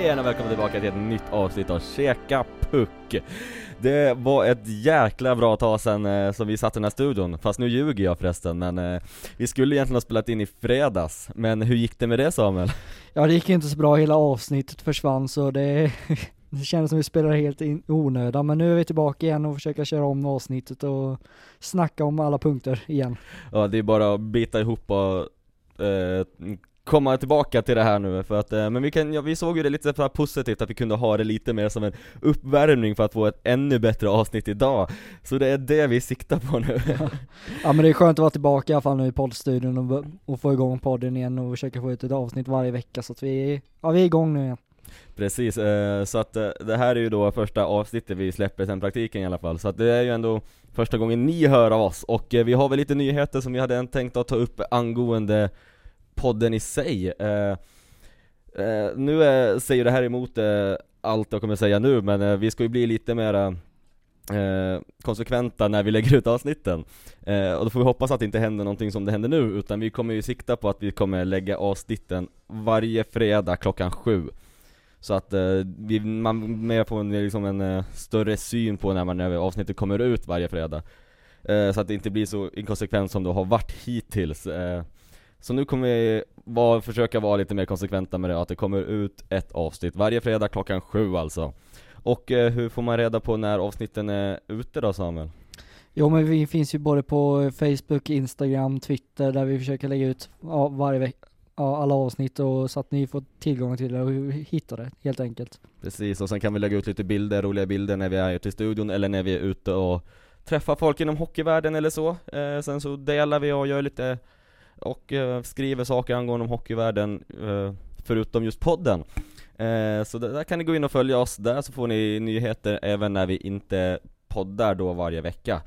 Hej och välkomna tillbaka till ett nytt avsnitt av Käka Puck! Det var ett jäkla bra tag sedan eh, som vi satt i den här studion, fast nu ljuger jag förresten men eh, Vi skulle egentligen ha spelat in i fredags, men hur gick det med det Samuel? Ja det gick inte så bra, hela avsnittet försvann så det, det kändes som vi spelade helt i onödan men nu är vi tillbaka igen och försöker köra om avsnittet och snacka om alla punkter igen. Ja det är bara att bita ihop och eh, komma tillbaka till det här nu för att, eh, men vi kan, ja, vi såg ju det lite så positivt att vi kunde ha det lite mer som en uppvärmning för att få ett ännu bättre avsnitt idag. Så det är det vi siktar på nu. Ja men det är skönt att vara tillbaka i alla fall nu i poddstudion och, och få igång podden igen och försöka få ut ett avsnitt varje vecka så att vi, ja vi är igång nu igen. Precis, eh, så att eh, det här är ju då första avsnittet vi släpper sen praktiken i alla fall, så att det är ju ändå första gången ni hör av oss, och vi har väl lite nyheter som vi hade tänkt att ta upp angående podden i sig. Eh, eh, nu är, säger det här emot eh, allt jag kommer säga nu, men eh, vi ska ju bli lite mera eh, eh, konsekventa när vi lägger ut avsnitten. Eh, och då får vi hoppas att det inte händer någonting som det händer nu, utan vi kommer ju sikta på att vi kommer lägga avsnitten varje fredag klockan sju. Så att eh, vi, man mer får en, liksom en eh, större syn på när, man, när avsnittet kommer ut varje fredag. Eh, så att det inte blir så inkonsekvent som det har varit hittills. Så nu kommer vi var, försöka vara lite mer konsekventa med det, att det kommer ut ett avsnitt varje fredag klockan sju alltså. Och eh, hur får man reda på när avsnitten är ute då Samuel? Jo men vi finns ju både på Facebook, Instagram, Twitter där vi försöker lägga ut ja, varje vecka ja, alla avsnitt och så att ni får tillgång till det och hittar det helt enkelt. Precis, och sen kan vi lägga ut lite bilder, roliga bilder när vi är ute i studion eller när vi är ute och träffar folk inom hockeyvärlden eller så. Eh, sen så delar vi och gör lite och eh, skriver saker angående om hockeyvärlden eh, förutom just podden. Eh, så där kan ni gå in och följa oss där så får ni nyheter även när vi inte poddar då varje vecka.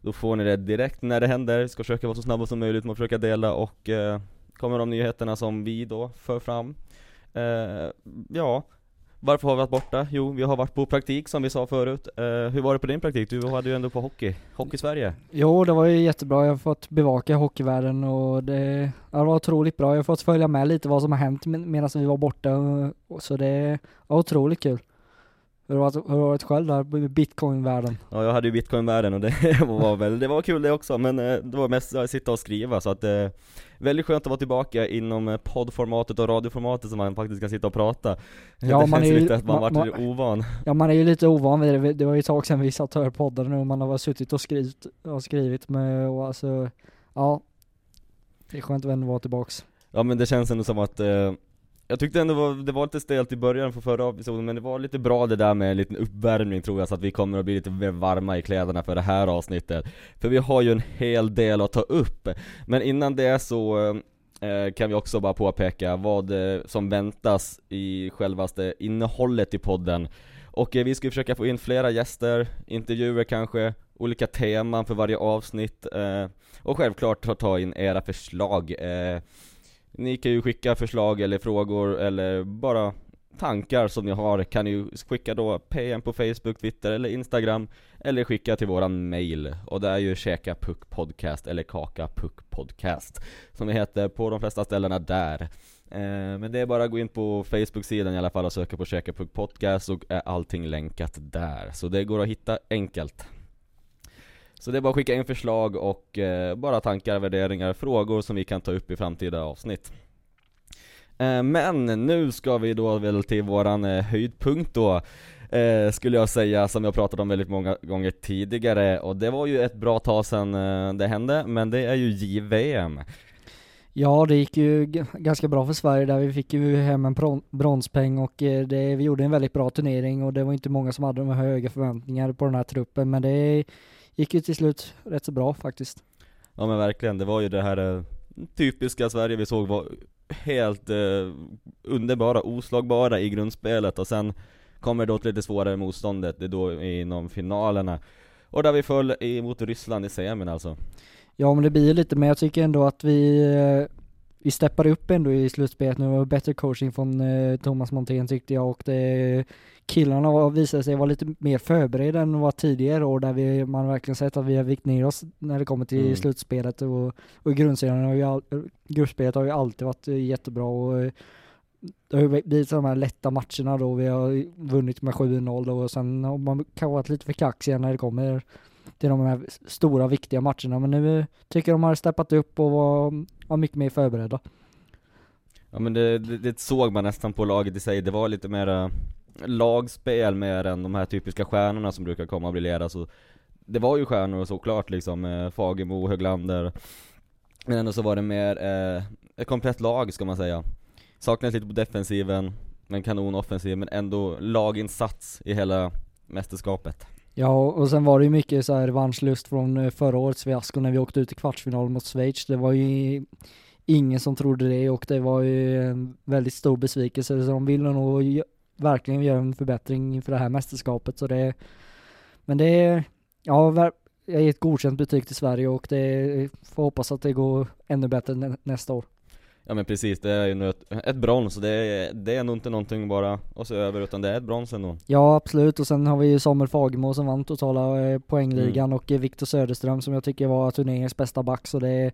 Då får ni det direkt när det händer, vi ska försöka vara så snabba som möjligt med att försöka dela och eh, kommer de nyheterna som vi då för fram. Eh, ja, varför har vi varit borta? Jo, vi har varit på praktik som vi sa förut. Uh, hur var det på din praktik? Du hade ju ändå på hockey, Hockey-Sverige. Jo, det var ju jättebra. Jag har fått bevaka hockeyvärlden och det, ja, det var otroligt bra. Jag har fått följa med lite vad som har hänt medan vi var borta, så det var otroligt kul. Hur har du varit själv där i bitcoin-världen? Ja, jag hade ju bitcoin-världen och det var väl, det var kul det också, men eh, det var mest att sitta och skriva så att eh, Väldigt skönt att vara tillbaka inom eh, poddformatet och radioformatet så man faktiskt kan sitta och prata. Ja, det man känns är lite att man, man varit ovan. Ja, man är ju lite ovan vid det, det var ju ett tag sedan vi satt och hörde podden och man har suttit och skrivit, och skrivit med, och alltså, ja. Det är skönt att vara tillbaks. Ja men det känns ändå som att eh, jag tyckte ändå var, det var lite stelt i början för förra episoden, men det var lite bra det där med en liten uppvärmning tror jag, så att vi kommer att bli lite mer varma i kläderna för det här avsnittet. För vi har ju en hel del att ta upp. Men innan det så eh, kan vi också bara påpeka vad eh, som väntas i självaste innehållet i podden. Och eh, vi ska försöka få in flera gäster, intervjuer kanske, olika teman för varje avsnitt, eh, och självklart ta in era förslag. Eh, ni kan ju skicka förslag eller frågor eller bara tankar som ni har kan ni skicka då PM på Facebook, Twitter eller Instagram eller skicka till våran mail och det är ju käka puck podcast eller kaka puck podcast som vi heter på de flesta ställena där. Eh, men det är bara att gå in på Facebook-sidan i alla fall och söka på käka puck podcast och är allting länkat där. Så det går att hitta enkelt. Så det är bara att skicka in förslag och eh, bara tankar, värderingar, frågor som vi kan ta upp i framtida avsnitt. Eh, men nu ska vi då väl till våran eh, höjdpunkt då, eh, skulle jag säga, som jag pratat om väldigt många gånger tidigare. Och det var ju ett bra tag sedan eh, det hände, men det är ju JVM. Ja, det gick ju ganska bra för Sverige där. Vi fick ju hem en bronspeng och eh, det, vi gjorde en väldigt bra turnering och det var inte många som hade de höga förväntningar på den här truppen, men det gick ju till slut rätt så bra faktiskt. Ja men verkligen, det var ju det här eh, typiska Sverige vi såg var helt eh, underbara, oslagbara i grundspelet och sen kommer då ett lite svårare motståndet, det är då inom finalerna. Och där vi föll emot Ryssland i semin alltså. Ja men det blir lite, men jag tycker ändå att vi, eh, vi steppade upp ändå i slutspelet nu, och bättre coaching från eh, Thomas Montén tyckte jag och det killarna visade sig vara lite mer förberedda än vad tidigare år där vi, man verkligen sett att vi har vikt ner oss när det kommer till mm. slutspelet och, och grundserien har ju all, gruppspelet har ju alltid varit jättebra och det har ju blivit de här lätta matcherna då, vi har vunnit med 7-0 då och sen har man kanske varit lite för kaxiga när det kommer till de här stora viktiga matcherna men nu tycker de har steppat upp och var, var mycket mer förberedda. Ja men det, det, det såg man nästan på laget i sig, det var lite mer lagspel mer än de här typiska stjärnorna som brukar komma och briljera så Det var ju stjärnor såklart liksom, eh, Fagemo, Höglander. Men ändå så var det mer eh, ett komplett lag ska man säga. Saknades lite på defensiven, men kanon offensiv, men ändå laginsats i hela mästerskapet. Ja, och sen var det ju mycket så här revanschlust från eh, förra årets fiasko när vi åkte ut i kvartsfinal mot Schweiz. Det var ju ingen som trodde det och det var ju en väldigt stor besvikelse. Så de ville nog verkligen göra en förbättring inför det här mästerskapet så det Men det är, ja, jag ger ett godkänt betyg till Sverige och det får hoppas att det går ännu bättre nästa år. Ja men precis, det är ju ett, ett brons, det är, det är nog inte någonting bara att se över utan det är ett brons ändå Ja absolut, och sen har vi ju Samuel Fagemo som vann totala eh, poängligan mm. och Viktor Söderström som jag tycker var turneringens bästa back så det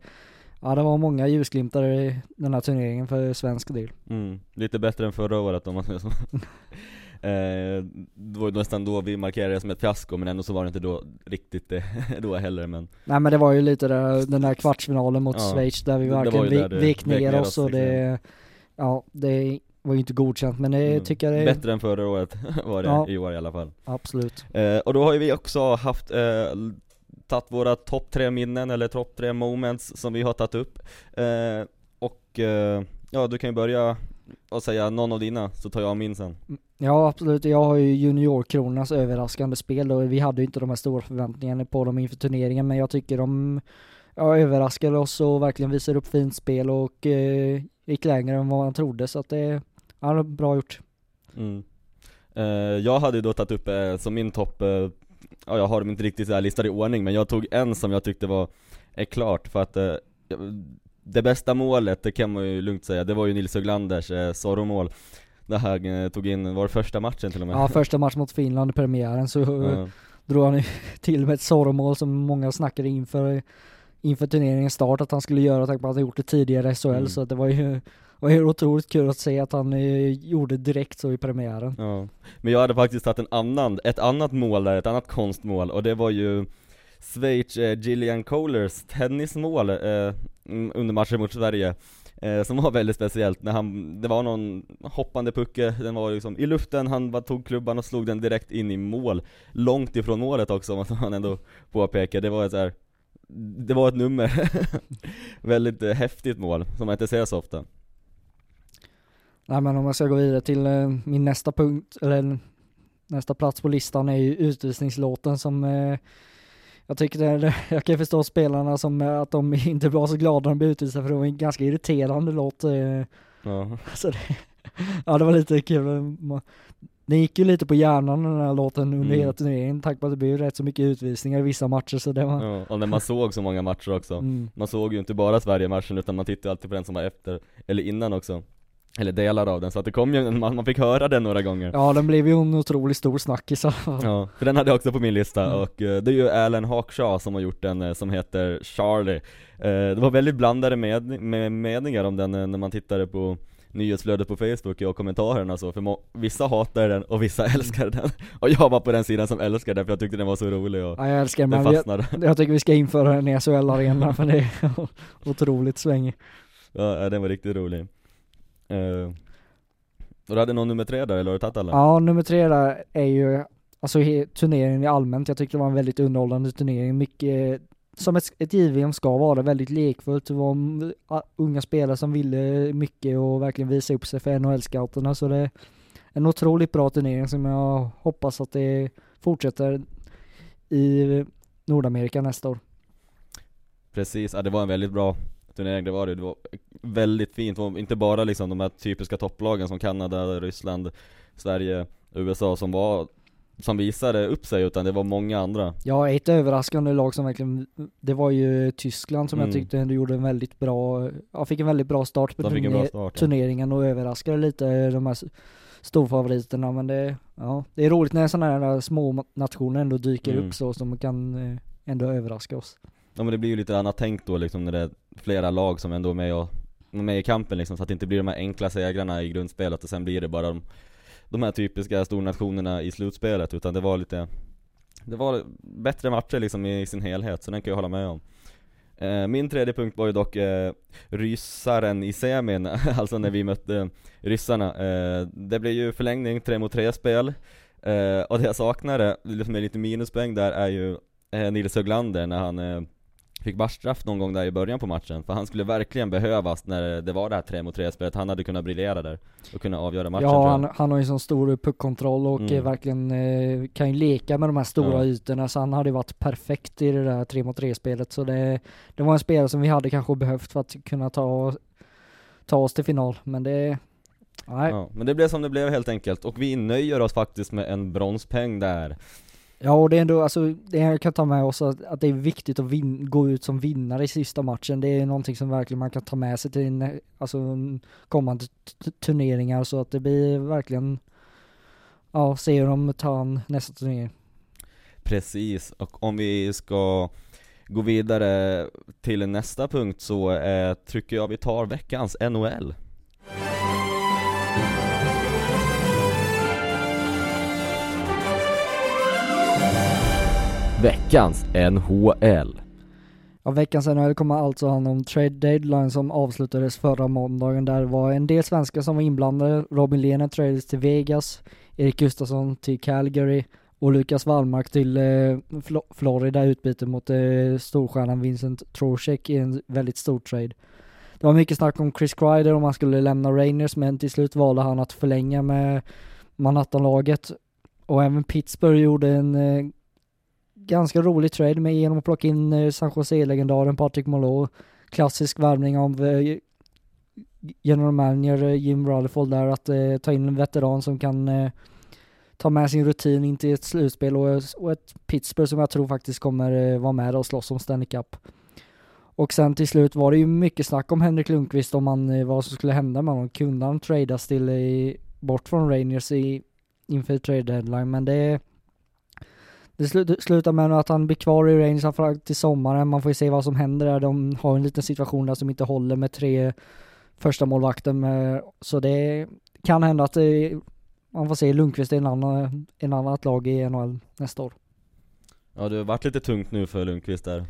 Ja det var många ljusglimtar i den här turneringen för svensk del. Mm. Lite bättre än förra året om man säger så. Eh, det var ju nästan då vi markerade det som ett fiasko, men ändå så var det inte då riktigt det då heller men Nej men det var ju lite där, den där kvartsfinalen mot ja, Schweiz där vi verkligen vek ner oss och det, ja det var ju inte godkänt men det mm. tycker jag det Bättre än förra året var det ja, i år i alla fall. Absolut. Eh, Och då har ju vi också haft eh, tagit våra topp tre minnen eller topp tre moments som vi har tagit upp eh, Och eh, ja du kan ju börja och säga någon av dina, så tar jag min sen mm. Ja absolut, jag har ju juniorkronornas överraskande spel och vi hade ju inte de här stora förväntningarna på dem inför turneringen men jag tycker de ja, överraskade oss och verkligen visar upp fint spel och eh, gick längre än vad man trodde så att det, ja, bra gjort. Mm. Eh, jag hade ju då tagit upp eh, som min topp, eh, ja jag har dem inte riktigt så listade i ordning men jag tog en som jag tyckte var, är klart för att eh, det bästa målet, det kan man ju lugnt säga, det var ju Nils Höglanders eh, Zorro-mål Där han eh, tog in, var det första matchen till och med? Ja, första match mot Finland i premiären så ja. drog han till med ett Zorro-mål som många snackade inför inför turneringens start att han skulle göra tack vare att han gjort det tidigare i SHL mm. så det var ju var är otroligt kul att se att han eh, gjorde direkt så i premiären. Ja, men jag hade faktiskt tagit en annan, ett annat mål där, ett annat konstmål och det var ju Schweiz eh, Gillian Kohlers tennismål eh, under matchen mot Sverige eh, Som var väldigt speciellt när han, det var någon hoppande pucke, den var liksom i luften, han bara tog klubban och slog den direkt in i mål. Långt ifrån målet också, måste man ändå påpeka, det var ett så här, Det var ett nummer. Väldigt eh, häftigt mål, som man inte ser så ofta. Nej men om jag ska gå vidare till eh, min nästa punkt, eller nästa plats på listan är ju utvisningslåten som eh, jag tycker det, jag kan förstå spelarna som att de inte var så glada när de blev utvisade för det var en ganska irriterande låt. Eh. Ja. Så det, ja det var lite kul. Det gick ju lite på hjärnan den här låten under mm. hela turneringen tack vare att det blev rätt så mycket utvisningar i vissa matcher så det var Ja, och när man såg så många matcher också. Mm. Man såg ju inte bara Sverige-matchen utan man tittade alltid på den som var efter, eller innan också. Eller delar av den, så att det kom ju, man, man fick höra den några gånger. Ja den blev ju en otroligt stor snackis. Ja, för den hade jag också på min lista mm. och uh, det är ju Alan Hawkshaw som har gjort den uh, som heter Charlie. Uh, Det var väldigt blandade med, med meningar om den när man tittade på nyhetsflödet på Facebook och kommentarerna så, för vissa hatar den och vissa älskar den. Och jag var på den sidan som älskar den för jag tyckte den var så rolig och Ja jag älskar den, jag, jag tycker vi ska införa den i SHL-arenan för det är otroligt svängig. Ja, den var riktigt rolig Uh, och du hade någon nummer tre där eller har du tagit alla? Ja, nummer tre där är ju, alltså turneringen i allmänt, jag tyckte det var en väldigt underhållande turnering, mycket som ett, ett JVM ska vara, väldigt lekfullt, det var unga spelare som ville mycket och verkligen visa upp sig för NHL-scouterna, så det är en otroligt bra turnering som jag hoppas att det fortsätter i Nordamerika nästa år. Precis, ja det var en väldigt bra turnering, det var det. Det var väldigt fint, inte bara liksom de här typiska topplagen som Kanada, Ryssland, Sverige, USA som var som visade upp sig utan det var många andra Ja, ett överraskande lag som verkligen, det var ju Tyskland som mm. jag tyckte ändå gjorde en väldigt bra, ja fick en väldigt bra start på turner bra start, turneringen och överraskade lite de här storfavoriterna men det, ja, det är roligt när sådana här små nationer ändå dyker mm. upp så som kan eh, ändå överraska oss Ja men det blir ju lite annat tänk då liksom när det flera lag som ändå är med och med i kampen liksom, så att det inte blir de här enkla segrarna i grundspelet och sen blir det bara de, de här typiska stornationerna i slutspelet, utan det var lite Det var bättre matcher liksom i sin helhet, så den kan jag hålla med om. Eh, Min tredje punkt var ju dock eh, ryssaren i semin, alltså när vi mötte ryssarna. Eh, Det blev ju förlängning, 3 mot 3 spel. Eh, Och det jag saknade, liksom med lite minuspoäng där, är ju eh, Nils Höglander när han eh, fick straff någon gång där i början på matchen, för han skulle verkligen behövas när det var det här 3 mot 3 spelet, han hade kunnat briljera där och kunna avgöra matchen Ja, han, han har ju sån stor puckkontroll och Mm. verkligen eh, kan ju leka med de här stora Ja. ytorna, så han hade ju varit perfekt i det där 3 mot 3 spelet, så det, det var en spelare som vi hade kanske behövt för att kunna ta, ta oss till final, men det, nej. Ja, men det blev som det blev helt enkelt, och vi nöjer oss faktiskt med en bronspeng där Ja och det är ändå, alltså, det jag kan ta med oss att, att det är viktigt att vin, gå ut som vinnare i sista matchen, det är någonting som verkligen man kan ta med sig till en, alltså, kommande turneringar, så att det blir verkligen, ja, se hur de tar an nästa turnering. Precis, och om vi ska gå vidare till nästa punkt så eh, tycker jag vi tar veckans NHL Veckans NHL Ja, veckans NHL kommer alltså handla om trade deadline som avslutades förra måndagen där det var en del svenskar som var inblandade. Robin Lehner trades till Vegas, Erik Gustafsson till Calgary och Lukas Wallmark till eh, Flo- Florida i utbyte mot eh, storstjärnan Vincent Trocheck i en väldigt stor trade. Det var mycket snack om Chris Kreider om han skulle lämna Rangers men till slut valde han att förlänga med Manhattan-laget och även Pittsburgh gjorde en eh, ganska rolig trade med genom att plocka in eh, San Jose-legendaren Patrick Molot. Klassisk värvning av eh, general manager eh, Jim Rutherford där att eh, ta in en veteran som kan eh, ta med sin rutin in till ett slutspel och, eh, och ett Pittsburgh som jag tror faktiskt kommer eh, vara med och slåss om Stanley Cup. Och sen till slut var det ju mycket snack om Henrik Lundqvist om han, eh, vad som skulle hända med honom. Kunde han tradas till bort från Rangers i, inför trade deadline men det det slu- slutar med att han blir kvar i Rangers fram till sommaren, man får ju se vad som händer där. De har en liten situation där som inte håller med tre första målvakter med, så det kan hända att det, man får se Lundqvist i en annan, en annat lag i NHL nästa år. Ja det har varit lite tungt nu för Lundqvist där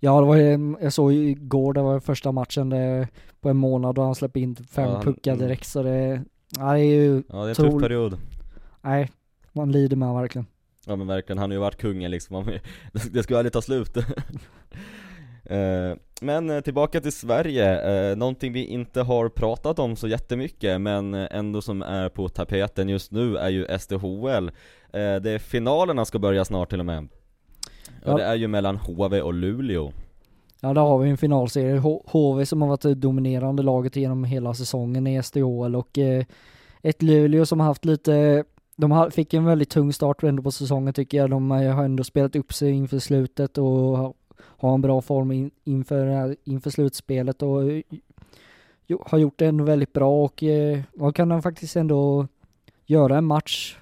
Ja, det var ju- jag såg ju igår, det var första matchen det, på en månad och han släppte in fem Ja, han- puckar mm. direkt så det, ja, det är ju, Ja det är en tuff period nej, man lider med honom verkligen. Ja men verkligen, han har ju varit kungen liksom, det ju aldrig ta slut. Eh, Men eh, tillbaka till Sverige, eh, någonting vi inte har pratat om så jättemycket men ändå som är på tapeten just nu är ju SDHL Det är finalerna ska börja snart till och med. Ja. Och det är ju mellan HV och Luleå. Ja, där har vi en finalserie. H- HV som har varit det dominerande laget genom hela säsongen i SDHL och ett Luleå som har haft lite, de fick en väldigt tung start ändå på säsongen tycker jag. De eh, har ändå spelat upp sig inför slutet och har, en bra form in, inför, inför slutspelet och eh, jo, har gjort det ändå väldigt bra och eh, kan de faktiskt ändå göra en match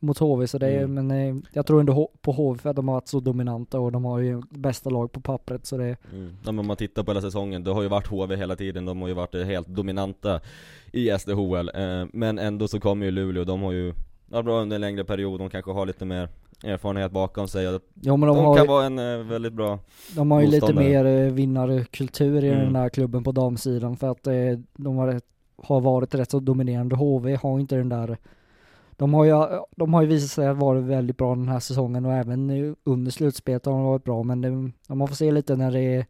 mot HV så det är, Mm. men eh, jag tror ändå på HV för att de har varit så dominanta och de har ju bästa lag på pappret så det mm. ja, men om man tittar på hela säsongen, det har ju varit HV hela tiden, de har ju varit eh, helt dominanta i SDHL eh, Men ändå så kommer ju Luleå, de har ju varit bra under en längre period, de kanske har lite mer erfarenhet bakom sig Ja men de, de, har, kan ju- vara en väldigt bra de har ju lite mer vinnarkultur i Mm. den här klubben på damsidan för att de har, har varit rätt så dominerande. HV har inte den där de har, ju, de har ju visat sig vara väldigt bra den här säsongen och även under slutspelet har de varit bra men det, man får se lite när det är,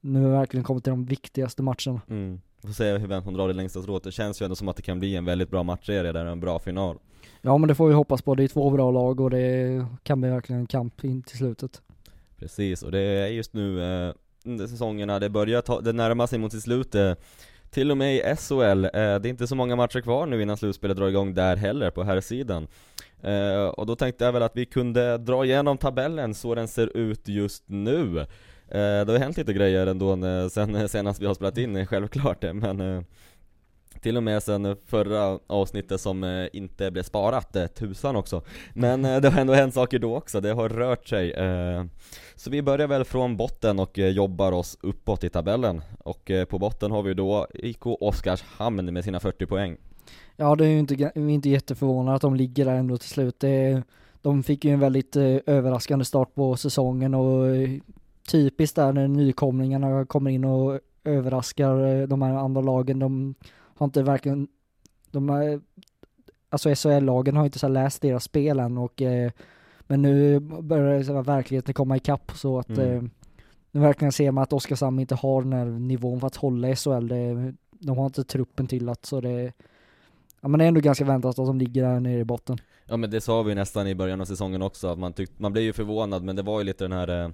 nu verkligen kommer till de viktigaste matcherna. mm. Får se hur vem som drar det längsta strået, det känns ju ändå som att det kan bli en väldigt bra matchserie där, en bra final Ja men det får vi hoppas på, det är två bra lag och det kan bli verkligen en kamp in till slutet. Precis, och det är just nu eh, säsongerna, det börjar ta, det närmar sig mot sitt slut eh, till och med i SHL, eh, det är inte så många matcher kvar nu innan slutspelet drar igång där heller, på här sidan. Eh, och då tänkte jag väl att vi kunde dra igenom tabellen så den ser ut just nu eh, Det har hänt lite grejer ändå när, sen eh, senast vi har spelat in, eh, självklart men eh, Till och med sen förra avsnittet som eh, inte blev sparat, eh, tusan också Men eh, det har ändå hänt saker då också, det har rört sig eh, så vi börjar väl från botten och eh, jobbar oss uppåt i tabellen Och eh, på botten har vi då IK Oskarshamn med sina 40 poäng Ja, det är ju inte, vi är inte jätteförvånade att de ligger där ändå till slut. Det, de fick ju en väldigt eh, överraskande start på säsongen och typiskt där när nykomlingarna kommer in och överraskar de här andra lagen. De har inte verkligen, de är, alltså SHL-lagen har inte så läst deras spel än och eh, men nu börjar så här verkligheten komma ikapp så att Mm. eh, nu verkligen ser man att Oskarshamn inte har den här nivån för att hålla i SHL. Det, de har inte truppen till att så det Ja men det är ändå ganska väntat att de ligger där nere i botten. Ja men det sa vi nästan i början av säsongen också, att man tyckte, man blev ju förvånad men det var ju lite den här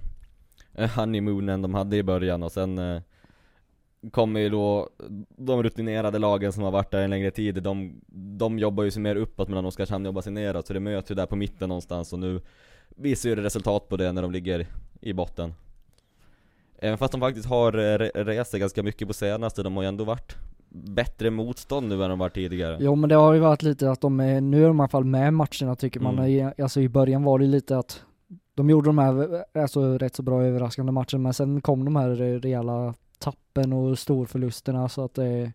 eh, honeymoonen de hade i början och sen eh, kommer ju då de rutinerade lagen som har varit där en längre tid, de, de jobbar ju sig mer uppåt medan Oskarshamn jobbar sig neråt, så det möts ju där på mitten någonstans och nu visar ju det resultat på det när de ligger i botten. Även fast de faktiskt har eh, re- rest sig ganska mycket på senaste, de har ju ändå varit bättre motstånd nu än de var tidigare. Jo men det har ju varit lite att de är, nu är de i alla fall med i matcherna tycker man. Mm. Alltså i början var det lite att de gjorde de här alltså, rätt så bra överraskande matcherna men sen kom de här rejäla tappen och storförlusterna så att det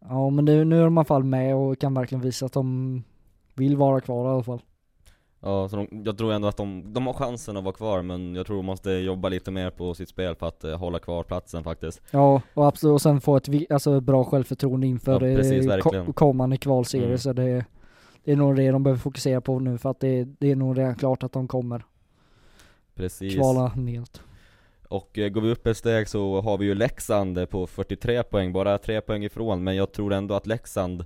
Ja men det, nu är de i alla fall med och kan verkligen visa att de vill vara kvar i alla fall. Ja, så de, jag tror ändå att de, de har chansen att vara kvar men jag tror de måste jobba lite mer på sitt spel för att eh, hålla kvar platsen faktiskt. Ja och absolut, och sen få ett alltså, bra självförtroende inför Ja, precis, ko- kommande kvalserie Mm. så det, det är nog det de behöver fokusera på nu för att det, det är nog redan klart att de kommer Precis. kvala neråt. Och eh, går vi upp ett steg så har vi ju Leksand på 43 poäng, bara tre poäng ifrån, men jag tror ändå att Leksand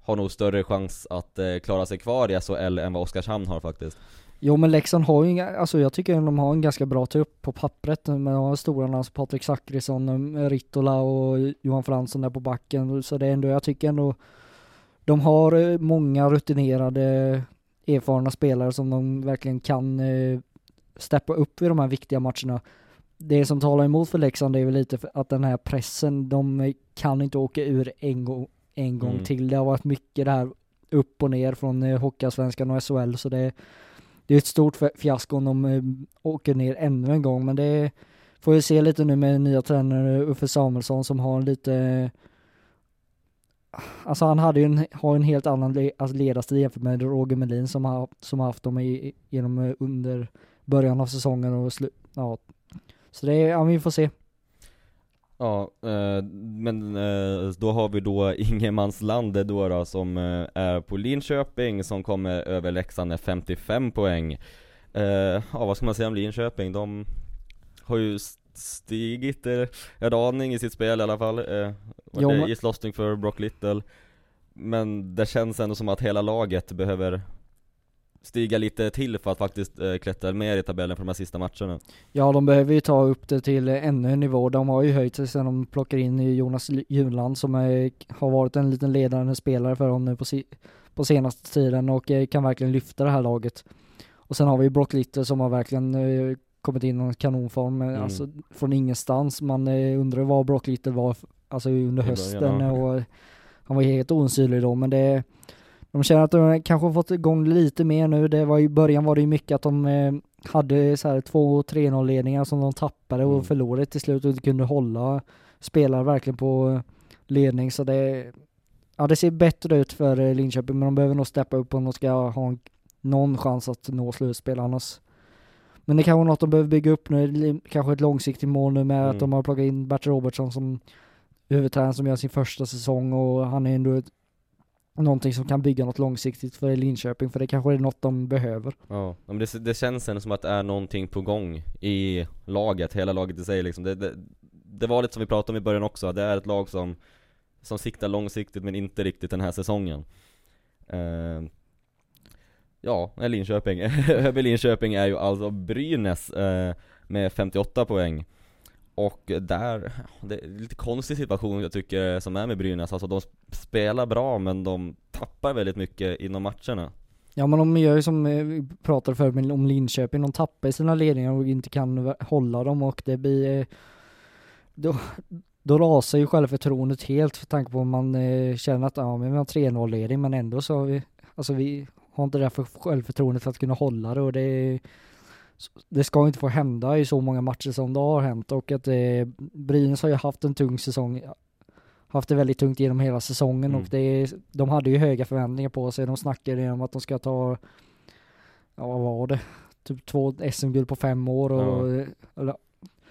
har nog större chans att eh, klara sig kvar i SHL än vad Oskarshamn har faktiskt. Jo men Leksand har ju inga, alltså jag tycker att de har en ganska bra trupp på pappret, men de har stora namn som Patrik Zackrisson, eh, Ritola Rittola och Johan Fransson där på backen, så det är ändå, jag tycker ändå de har många rutinerade erfarna spelare som de verkligen kan eh, steppa upp i de här viktiga matcherna. Det som talar emot för Leksand är väl lite att den här pressen, de kan inte åka ur en gång, en gång Mm. till. Det har varit mycket det här upp och ner från eh, Hockeyallsvenskan och SHL, så det, det är ett stort fi- fiasko om de eh, åker ner ännu en gång, men det får vi se lite nu med nya tränare Uffe Samuelsson som har lite Alltså han hade ju en, har en helt annan alltså ledarstil jämfört med Roger Melin som har, som har haft dem i, genom eh, under början av säsongen och slu, ja. Så det är, ja vi får se. Ja, eh, men eh, då har vi då Ingenmansland då, då som eh, är på Linköping som kommer över Leksand med 55 poäng. Eh, ja, vad ska man säga om Linköping? De har ju st- stigit eh, en aning i sitt spel i alla fall. Eh, Jo, varit men- i slåssning för Brock Little. Men det känns ändå som att hela laget behöver stiga lite till för att faktiskt eh, klättra mer i tabellen för de här sista matcherna. Ja de behöver ju ta upp det till eh, ännu en nivå. De har ju höjt sig sedan de plockar in Jonas Junland som är, har varit en liten ledande spelare för dem nu på, si, på senaste tiden och eh, kan verkligen lyfta det här laget. Och sen har vi Brock Little som har verkligen eh, kommit in i kanonform, eh, Mm. alltså från ingenstans. Man eh, undrar vad Brock Little var alltså under hösten och han var helt osynlig då men det de känner att de kanske har fått igång lite mer nu. Det var i början var det ju mycket att de eh, hade så här 2-3-0 ledningar som de tappade och Mm. förlorade till slut och inte kunde hålla spelare verkligen på ledning så det Ja det ser bättre ut för eh, Linköping men de behöver nog steppa upp om de ska ha en, någon chans att nå slutspel annars Men det kanske är något de behöver bygga upp nu, kanske ett långsiktigt mål nu med Mm. att de har plockat in Bert Robertsson som huvudtränare som gör sin första säsong och han är ändå ett, någonting som kan bygga något långsiktigt för Linköping för det kanske är något de behöver. Ja, men det, det känns ändå som att det är någonting på gång i laget, hela laget i sig liksom. det, det, det var lite som vi pratade om i början också, det är ett lag som, som siktar långsiktigt men inte riktigt den här säsongen. Eh, ja, Linköping. Över Linköping är ju alltså Brynäs eh, med 58 poäng. Och där, det är en lite konstig situation jag tycker som är med Brynäs, alltså de spelar bra men de tappar väldigt mycket inom matcherna. Ja men de gör ju som eh, vi pratade för om Linköping, de tappar sina ledningar och inte kan hålla dem och det blir eh, då, då rasar ju självförtroendet helt för tanke på om man eh, känner att ja, men vi har 3-0 ledning men ändå så har vi, alltså vi har inte det där för självförtroendet för att kunna hålla det och det är det ska inte få hända i så många matcher som det har hänt och att eh, Brynäs har ju haft en tung säsong haft det väldigt tungt genom hela säsongen mm. och det, de hade ju höga förväntningar på sig. De snackade om att de ska ta, ja vad var det, typ två SM-guld på fem år och, ja. eller,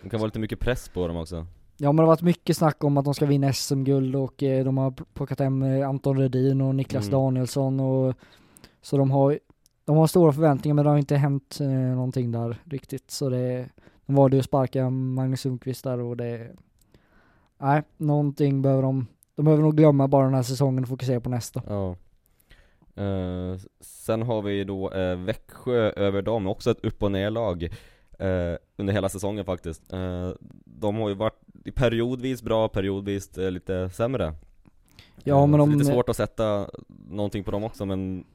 Det kan vara lite mycket press på dem också. Ja men det har varit mycket snack om att de ska vinna SM-guld och eh, de har plockat hem eh, Anton Redin och Niklas mm. Danielsson och så de har, de har stora förväntningar men det har inte hänt eh, någonting där riktigt så det, de valde ju att sparka Magnus Sundqvist där och det, nej, någonting behöver de, de behöver nog glömma bara den här säsongen och fokusera på nästa. Ja. Uh, sen har vi då uh, Växjö över dem, också ett upp och ner-lag uh, under hela säsongen faktiskt. Uh, de har ju varit periodvis bra, periodvis lite sämre. Ja men de... Lite svårt att sätta någonting på dem också men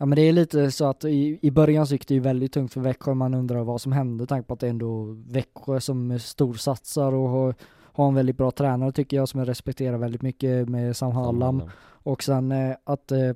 Ja men det är lite så att i, i början så gick det ju väldigt tungt för Växjö, man undrar vad som hände, tanke på att det är ändå Växjö som storsatsar och har har en väldigt bra tränare tycker jag som jag respekterar väldigt mycket med Sam Hallam. Och sen eh, att, eh,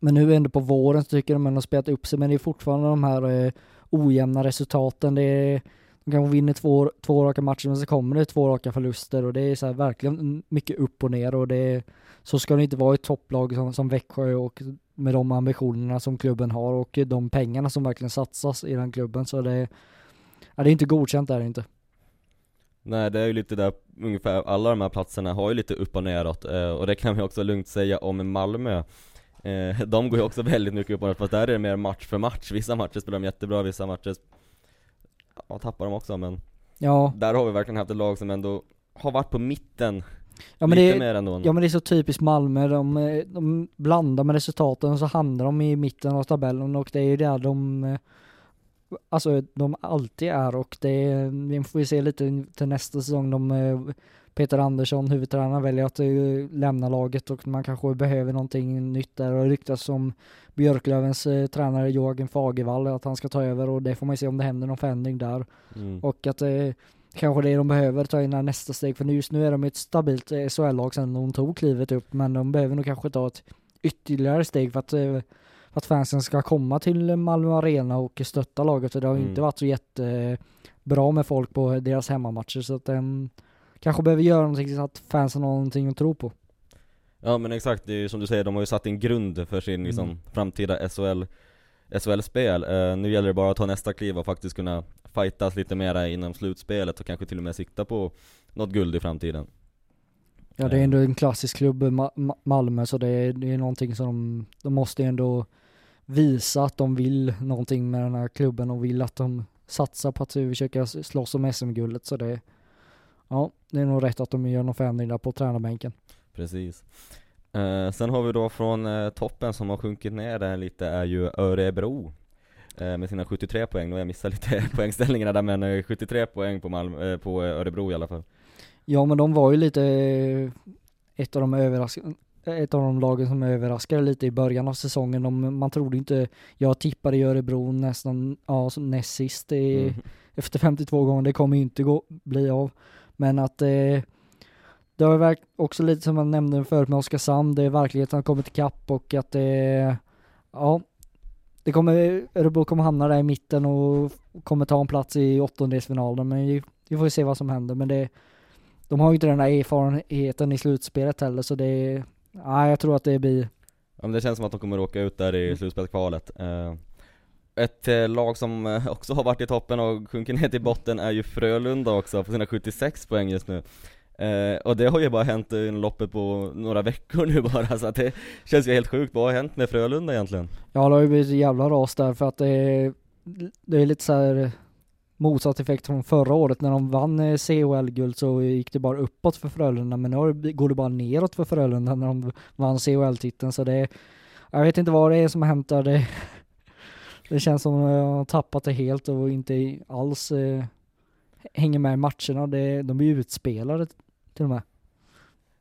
men nu ändå på våren så tycker jag de har spelat upp sig men det är fortfarande de här eh, ojämna resultaten. Det är, de kanske vinner två, två raka matcher men så kommer det två raka förluster och det är så här, verkligen mycket upp och ner och det är, så ska det inte vara i ett topplag som, som Växjö och med de ambitionerna som klubben har och de pengarna som verkligen satsas i den klubben så det, ja, det är inte godkänt där inte. Nej det är ju lite där, ungefär alla de här platserna har ju lite upp och neråt, eh, och det kan vi också lugnt säga om Malmö. Eh, De går ju också väldigt mycket upp och neråt, fast där är det mer match för match, vissa matcher spelar de jättebra, vissa matcher ja, tappar de också men Ja. Där har vi verkligen haft ett lag som ändå har varit på mitten Ja men, lite det, mer ändå. ja men det är så typiskt Malmö, de, de blandar med resultaten och så hamnar de i mitten av tabellen och det är ju där de alltså de alltid är och det, vi får ju se lite till nästa säsong, de, eh, Peter Andersson, huvudtränaren, väljer att eh, lämna laget och man kanske behöver någonting nytt där och det ryktas om Björklövens eh, tränare Joakim Fagervall att han ska ta över och det får man ju se om det händer någon förändring där. Mm. Och att eh, kanske det de behöver ta in nästa steg för just nu är de ett stabilt SHL-lag sedan de tog klivet upp men de behöver nog kanske ta ett ytterligare steg för att eh, att fansen ska komma till Malmö Arena och stötta laget för det har mm. inte varit så jättebra med folk på deras hemmamatcher så att den kanske behöver göra någonting så att fansen har någonting att tro på. Ja men exakt, det är ju som du säger, de har ju satt en grund för sin mm. liksom, framtida SHL SHL-spel. Uh, nu gäller det bara att ta nästa kliv och faktiskt kunna fightas lite mera inom slutspelet och kanske till och med sikta på något guld i framtiden. Ja det är ändå en klassisk klubb, Malmö, så det är, det är någonting som de, de måste ändå visa att de vill någonting med den här klubben och vill att de satsar på att försöka slåss om SM-guldet så det Ja, det är nog rätt att de gör någon förändring där på tränarbänken. Precis. Eh, sen har vi då från eh, toppen som har sjunkit ner där lite är ju Örebro eh, med sina 73 poäng, nu har jag missat lite poängställningarna där men 73 eh, poäng på, Malmö, eh, på Örebro i alla fall. Ja men de var ju lite eh, ett av de överraskande ett av de lagen som överraskade lite i början av säsongen. De, man trodde inte, jag tippade i Örebro nästan, ja, näst sist i, mm. efter 52 gånger, det kommer ju inte gå, bli av. Men att eh, det har också lite som jag nämnde förut med Oskarshamn, det är verkligheten har kommit ikapp och att det, eh, ja, det kommer, Örebro kommer hamna där i mitten och kommer ta en plats i åttondelsfinalen, men vi, vi får se vad som händer. Men det, de har ju inte den där erfarenheten i slutspelet heller, så det, Nej, jag tror att det blir Ja men det känns som att de kommer åka ut där i mm. slutspelskvalet uh, Ett uh, lag som uh, också har varit i toppen och sjunker ner till botten är ju Frölunda också, på sina 76 poäng just nu Eh, och det har ju bara hänt i loppet på några veckor nu bara, så att det känns ju helt sjukt. Vad har hänt med Frölunda egentligen? Ja det har ju blivit jävla ras där för att det är, det är lite så här motsatt effekt från förra året när de vann eh, CHL-guld så gick det bara uppåt för Frölunda men nu går det bara neråt för Frölunda när de vann CHL-titeln så det jag vet inte vad det är som har hänt där. Det, det känns som att de har tappat det helt och inte alls eh, hänger med i matcherna. Det, de blir utspelade till och med.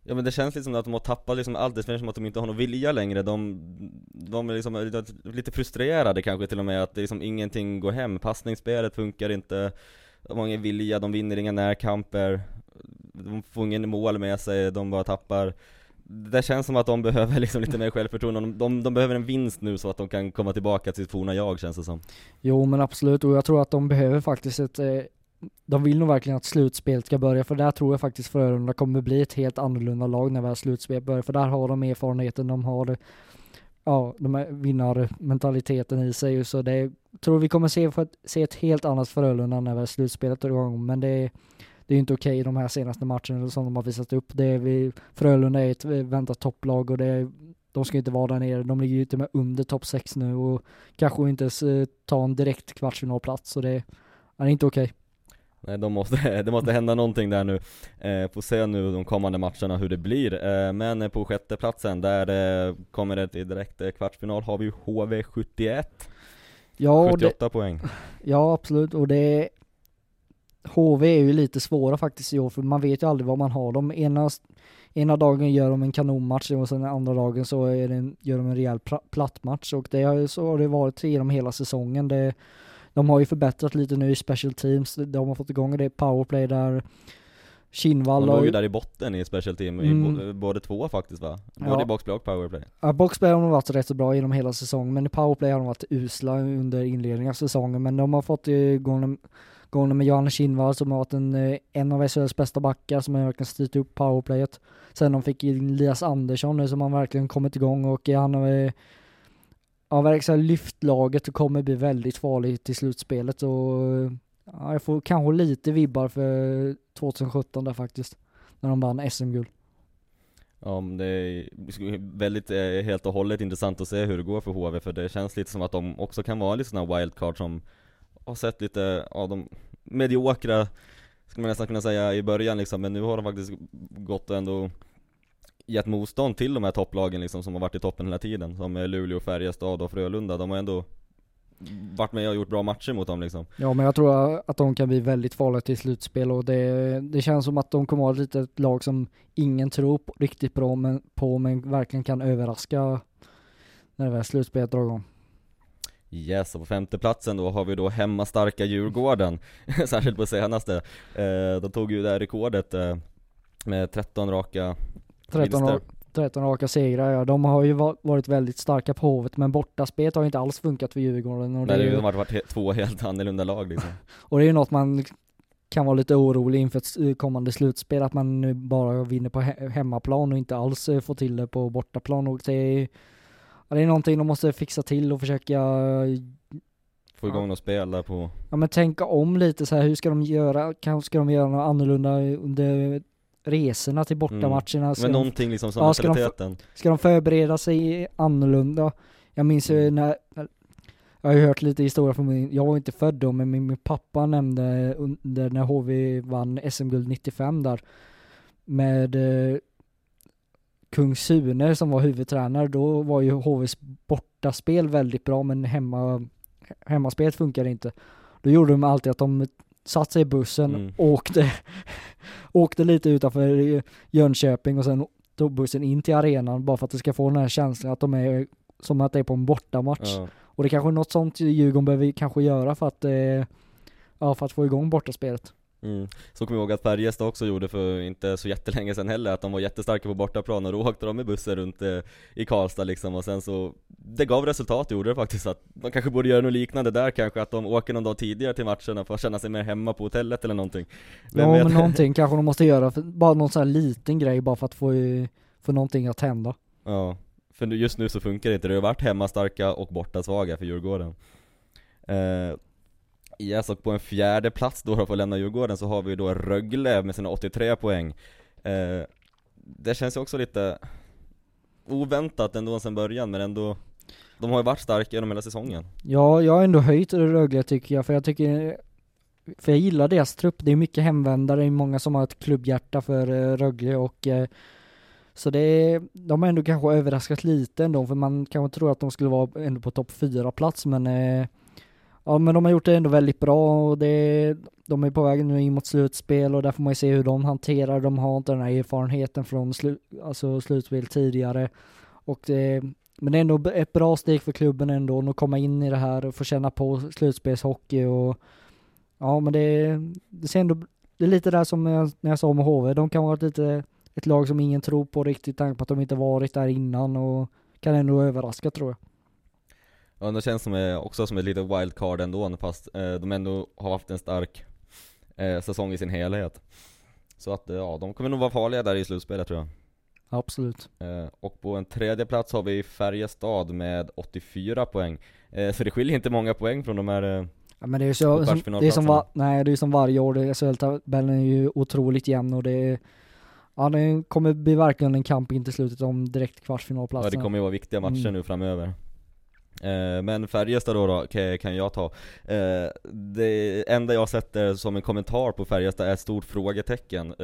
Ja men det känns liksom att de har tappat liksom allt, det känns som att de inte har någon vilja längre, de, de är liksom lite frustrerade kanske till och med att det liksom ingenting går hem, passningsspelet funkar inte. De har ingen vilja, de vinner inga närkamper, de får ingen mål med sig, de bara tappar. Det känns som att de behöver liksom lite mer självförtroende, de, de, de, behöver en vinst nu så att de kan komma tillbaka till sitt forna jag känns det som. Jo men absolut, och jag tror att de behöver faktiskt ett eh, de vill nog verkligen att slutspelet ska börja, för där tror jag faktiskt Frölunda kommer bli ett helt annorlunda lag när väl slutspelet börjar, för där har de erfarenheten, de har ja, de här vinnarmentaliteten i sig, så det tror vi kommer se, för, se ett helt annat Frölunda när väl slutspelet är igång, men det är det är ju inte okej okay, de här senaste matcherna som de har visat upp. Det är vi, Frölunda är ett väntat topplag och det är, de ska inte vara där nere. De ligger ju till och med under topp 6 nu och kanske inte ens eh, ta en direkt kvartsfinalplats så det är inte okej. Okay. Nej, de måste, det måste hända någonting där nu. Eh, får se nu de kommande matcherna hur det blir. Eh, men på sjätte platsen där eh, kommer det till direkt eh, kvartsfinal har vi HV71. Ja, 78 det, poäng. Ja, absolut. Och det HV är ju lite svåra faktiskt i år, för man vet ju aldrig vad man har dem. Ena, ena dagen gör de en kanonmatch och sen andra dagen så är det gör de en rejäl plattmatch och det har, så har det varit genom hela säsongen. Det, de har ju förbättrat lite nu i special teams, de har fått igång det powerplay där Kinnvall De låg ju där i botten i special team, mm. i både två faktiskt va? Både ja. i boxplay och powerplay Ja, boxplay har de varit rätt så bra genom hela säsongen, men i powerplay har de varit usla under inledningen av säsongen, men de har fått igång gången med Johannes Kinnvall som har varit en, eh, en av SHLs bästa backar som har verkligen styrt upp powerplayet. Sen de fick in Elias Andersson nu som har verkligen kommit igång och han har han verkar verkligen lyft laget och kommer bli väldigt farlig till slutspelet och ja, jag får kanske lite vibbar för 2017 där faktiskt. När de vann SM-guld. Ja, men det är väldigt eh, helt och hållet intressant att se hur det går för HV för det känns lite som att de också kan vara lite sådana wildcard som har sett lite av de mediokra, skulle man nästan kunna säga i början liksom, men nu har de faktiskt gått och ändå gett motstånd till de här topplagen liksom som har varit i toppen hela tiden, som Luleå, Färjestad och Frölunda, de har ändå varit med och gjort bra matcher mot dem liksom. Ja men jag tror att de kan bli väldigt farliga till slutspel och det, det känns som att de kommer att vara ett litet lag som ingen tror på, riktigt bra men, på men verkligen kan överraska när det väl slutspelet drar igång. Yes, och på femteplatsen då har vi då hemmastarka Djurgården, särskilt på senaste. Eh, de tog ju det här rekordet eh, med 13 raka 13, ra 13 raka segrar ja, de har ju varit väldigt starka på Hovet men bortaspelet har ju inte alls funkat för Djurgården. Och Nej, det, är ju, de har varit två helt annorlunda lag liksom. och det är ju något man kan vara lite orolig inför ett kommande slutspel, att man nu bara vinner på hemmaplan och inte alls eh, får till det på bortaplan och det är det är någonting de måste fixa till och försöka Få igång ja. något spel där på Ja men tänka om lite så här, hur ska de göra? Kanske ska de göra något annorlunda under resorna till bortamatcherna? Mm. Men någonting liksom som ja, ska de, ska de förbereda sig annorlunda? Jag minns ju mm. när jag har ju hört lite historia från min, jag var inte född då, men min, min pappa nämnde under när HV vann SM-guld 95 där med eh, Kung Sune som var huvudtränare, då var ju HVs bortaspel väldigt bra men hemma, hemmaspelet funkade inte. Då gjorde de alltid att de satte sig i bussen, mm. åkte, åkte lite utanför Jönköping och sen tog bussen in till arenan bara för att det ska få den här känslan att de är som att det är på en bortamatch. Ja. Och det är kanske är något sånt Djurgården behöver kanske göra för att, eh, ja, för att få igång bortaspelet. Mm. Så kommer jag ihåg att Färjestad också gjorde för inte så jättelänge sedan heller, att de var jättestarka på bortaplan och då åkte de med bussen runt eh, i Karlstad liksom och sen så Det gav resultat gjorde det faktiskt, att de kanske borde göra något liknande där kanske, att de åker någon dag tidigare till matcherna för att känna sig mer hemma på hotellet eller någonting Vem Ja vet? men någonting kanske de måste göra, för, bara någon sån här liten grej bara för att få, få någonting att hända Ja, för just nu så funkar det inte, det har varit hemmastarka och bortasvaga för Djurgården eh, Yes, och på en fjärde plats då för att lämna Djurgården så har vi då Rögle med sina 83 poäng. Eh, det känns ju också lite oväntat ändå sen början, men ändå de har ju varit starka genom hela säsongen. Ja, jag har ändå höjt Rögle tycker jag, för jag tycker för jag gillar deras trupp, det är mycket hemvändare, det är många som har ett klubbhjärta för eh, Rögle och eh, så det är, de har ändå kanske överraskat lite ändå, för man kanske tror att de skulle vara ändå på topp fyra plats men eh, Ja men de har gjort det ändå väldigt bra och det, de är på väg nu in mot slutspel och där får man ju se hur de hanterar, de har inte den här erfarenheten från slu, alltså slutspel tidigare. Och det, men det är ändå ett bra steg för klubben ändå att komma in i det här och få känna på slutspelshockey och ja men det, det ser ändå, det är lite där som jag, när jag sa om HV, de kan vara lite, ett lag som ingen tror på riktigt, tanke på att de inte varit där innan och kan ändå överraska tror jag. Ja, det känns som, eh, också som ett litet wildcard ändå, fast eh, de ändå har haft en stark eh, säsong i sin helhet. Så att, ja, de kommer nog vara farliga där i slutspelet tror jag. Absolut. Och på en tredje plats har vi Färjestad med 84 poäng. Så det skiljer inte många poäng från de här Ja men det är ju så, som, det är som, va, nej, det är som varje år, SHL-tabellen är ju otroligt jämn och det är Ja det kommer bli verkligen en kamp in till slutet om direkt kvartsfinalplatsen. Ja det kommer ju vara viktiga matcher mm. nu framöver. Eh, men Färjestad då, då kan jag ta. Eh, det enda jag sätter eh, som en kommentar på Färjestad är ett stort frågetecken.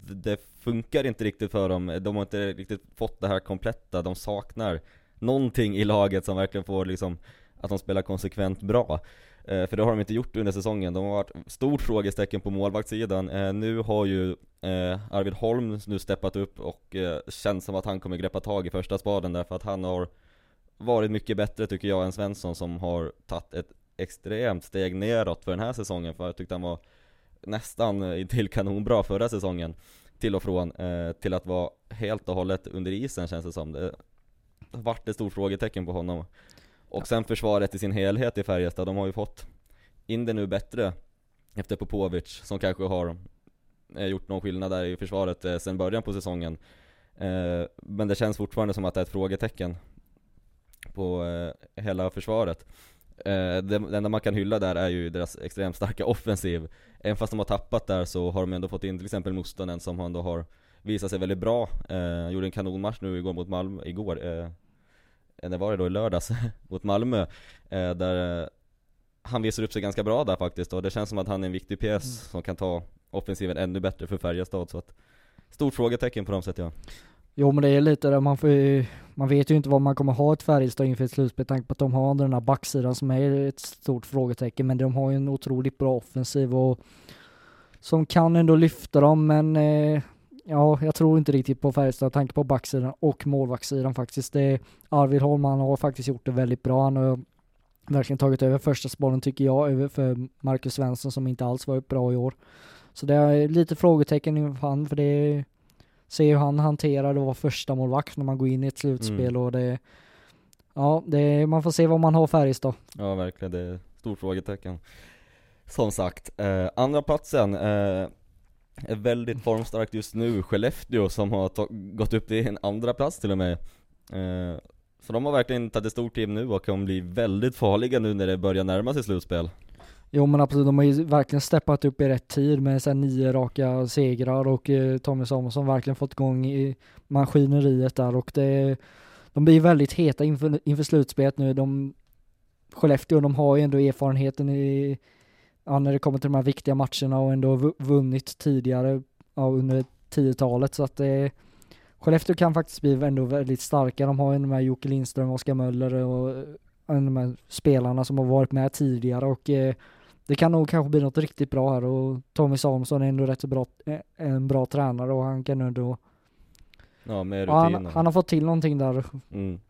Det funkar inte riktigt för dem, de har inte riktigt fått det här kompletta, de saknar någonting i laget som verkligen får liksom att de spelar konsekvent bra. För det har de inte gjort under säsongen. De har varit stort frågestecken på målvaktssidan. Nu har ju Arvid Holm nu steppat upp och känns som att han kommer greppa tag i första spaden därför att han har varit mycket bättre tycker jag än Svensson som har tagit ett extremt steg neråt för den här säsongen för jag tyckte han var nästan till kanonbra förra säsongen till och från till att vara helt och hållet under isen känns det som. Det har varit ett stort frågetecken på honom. Och sen försvaret i sin helhet i Färjestad, de har ju fått in det nu bättre efter Popovic som kanske har eh, gjort någon skillnad där i försvaret eh, sen början på säsongen. Eh, men det känns fortfarande som att det är ett frågetecken på hela försvaret. Det enda man kan hylla där är ju deras extremt starka offensiv. Även fast de har tappat där så har de ändå fått in till exempel Mustonen som ändå har visat sig väldigt bra. Gjorde en kanonmatch nu igår mot Malmö, igår när var det då, i lördags, mot Malmö, eh, där eh, han visar upp sig ganska bra där faktiskt och det känns som att han är en viktig pjäs mm. som kan ta offensiven ännu bättre för Färjestad så att Stort frågetecken på dem sätt ja Jo men det är lite där man får ju, man vet ju inte vad man kommer ha ett Färjestad inför ett slutspel, tanke på att de har den här backsidan som är ett stort frågetecken, men de har ju en otroligt bra offensiv och som kan ändå lyfta dem, men eh, ja, jag tror inte riktigt på Färjestad, tanke på backsidan och målvaktssidan faktiskt. Det är Arvid Holman har faktiskt gjort det väldigt bra. Han har verkligen tagit över första spåren tycker jag, över för Marcus Svensson som inte alls varit bra i år. Så det är lite frågetecken inför han, för det är, ser hur han hanterar det att vara första målvakt när man går in i ett slutspel mm. och det Ja, det, man får se vad man har Färjestad. Ja, verkligen. Det är stort frågetecken. Som sagt, eh, andra platsen eh, är väldigt formstarkt just nu, Skellefteå som har gått upp till en andra plats till och med eh, Så de har verkligen tagit ett stort team nu och kommer bli väldigt farliga nu när det börjar närma sig slutspel Jo men absolut, de har ju verkligen steppat upp i rätt tid med så nio raka segrar och eh, Tommy Samuelsson verkligen fått igång i maskineriet där och det De blir väldigt heta inför, inför slutspelet nu, de Skellefteå, de har ju ändå erfarenheten i ja, när det kommer till de här viktiga matcherna och ändå vunnit tidigare ja, under 10-talet så att det Skellefteå kan faktiskt bli ändå väldigt starka. De har ju de här Jocke Lindström, Oskar Möller och eh, de här spelarna som har varit med tidigare och eh, det kan nog kanske bli något riktigt bra här och Tommy Samuelsson är ändå rätt så bra, eh, en bra tränare och han kan ändå Ja med rutinen. Ja, han, han, har fått till någonting där. Mm.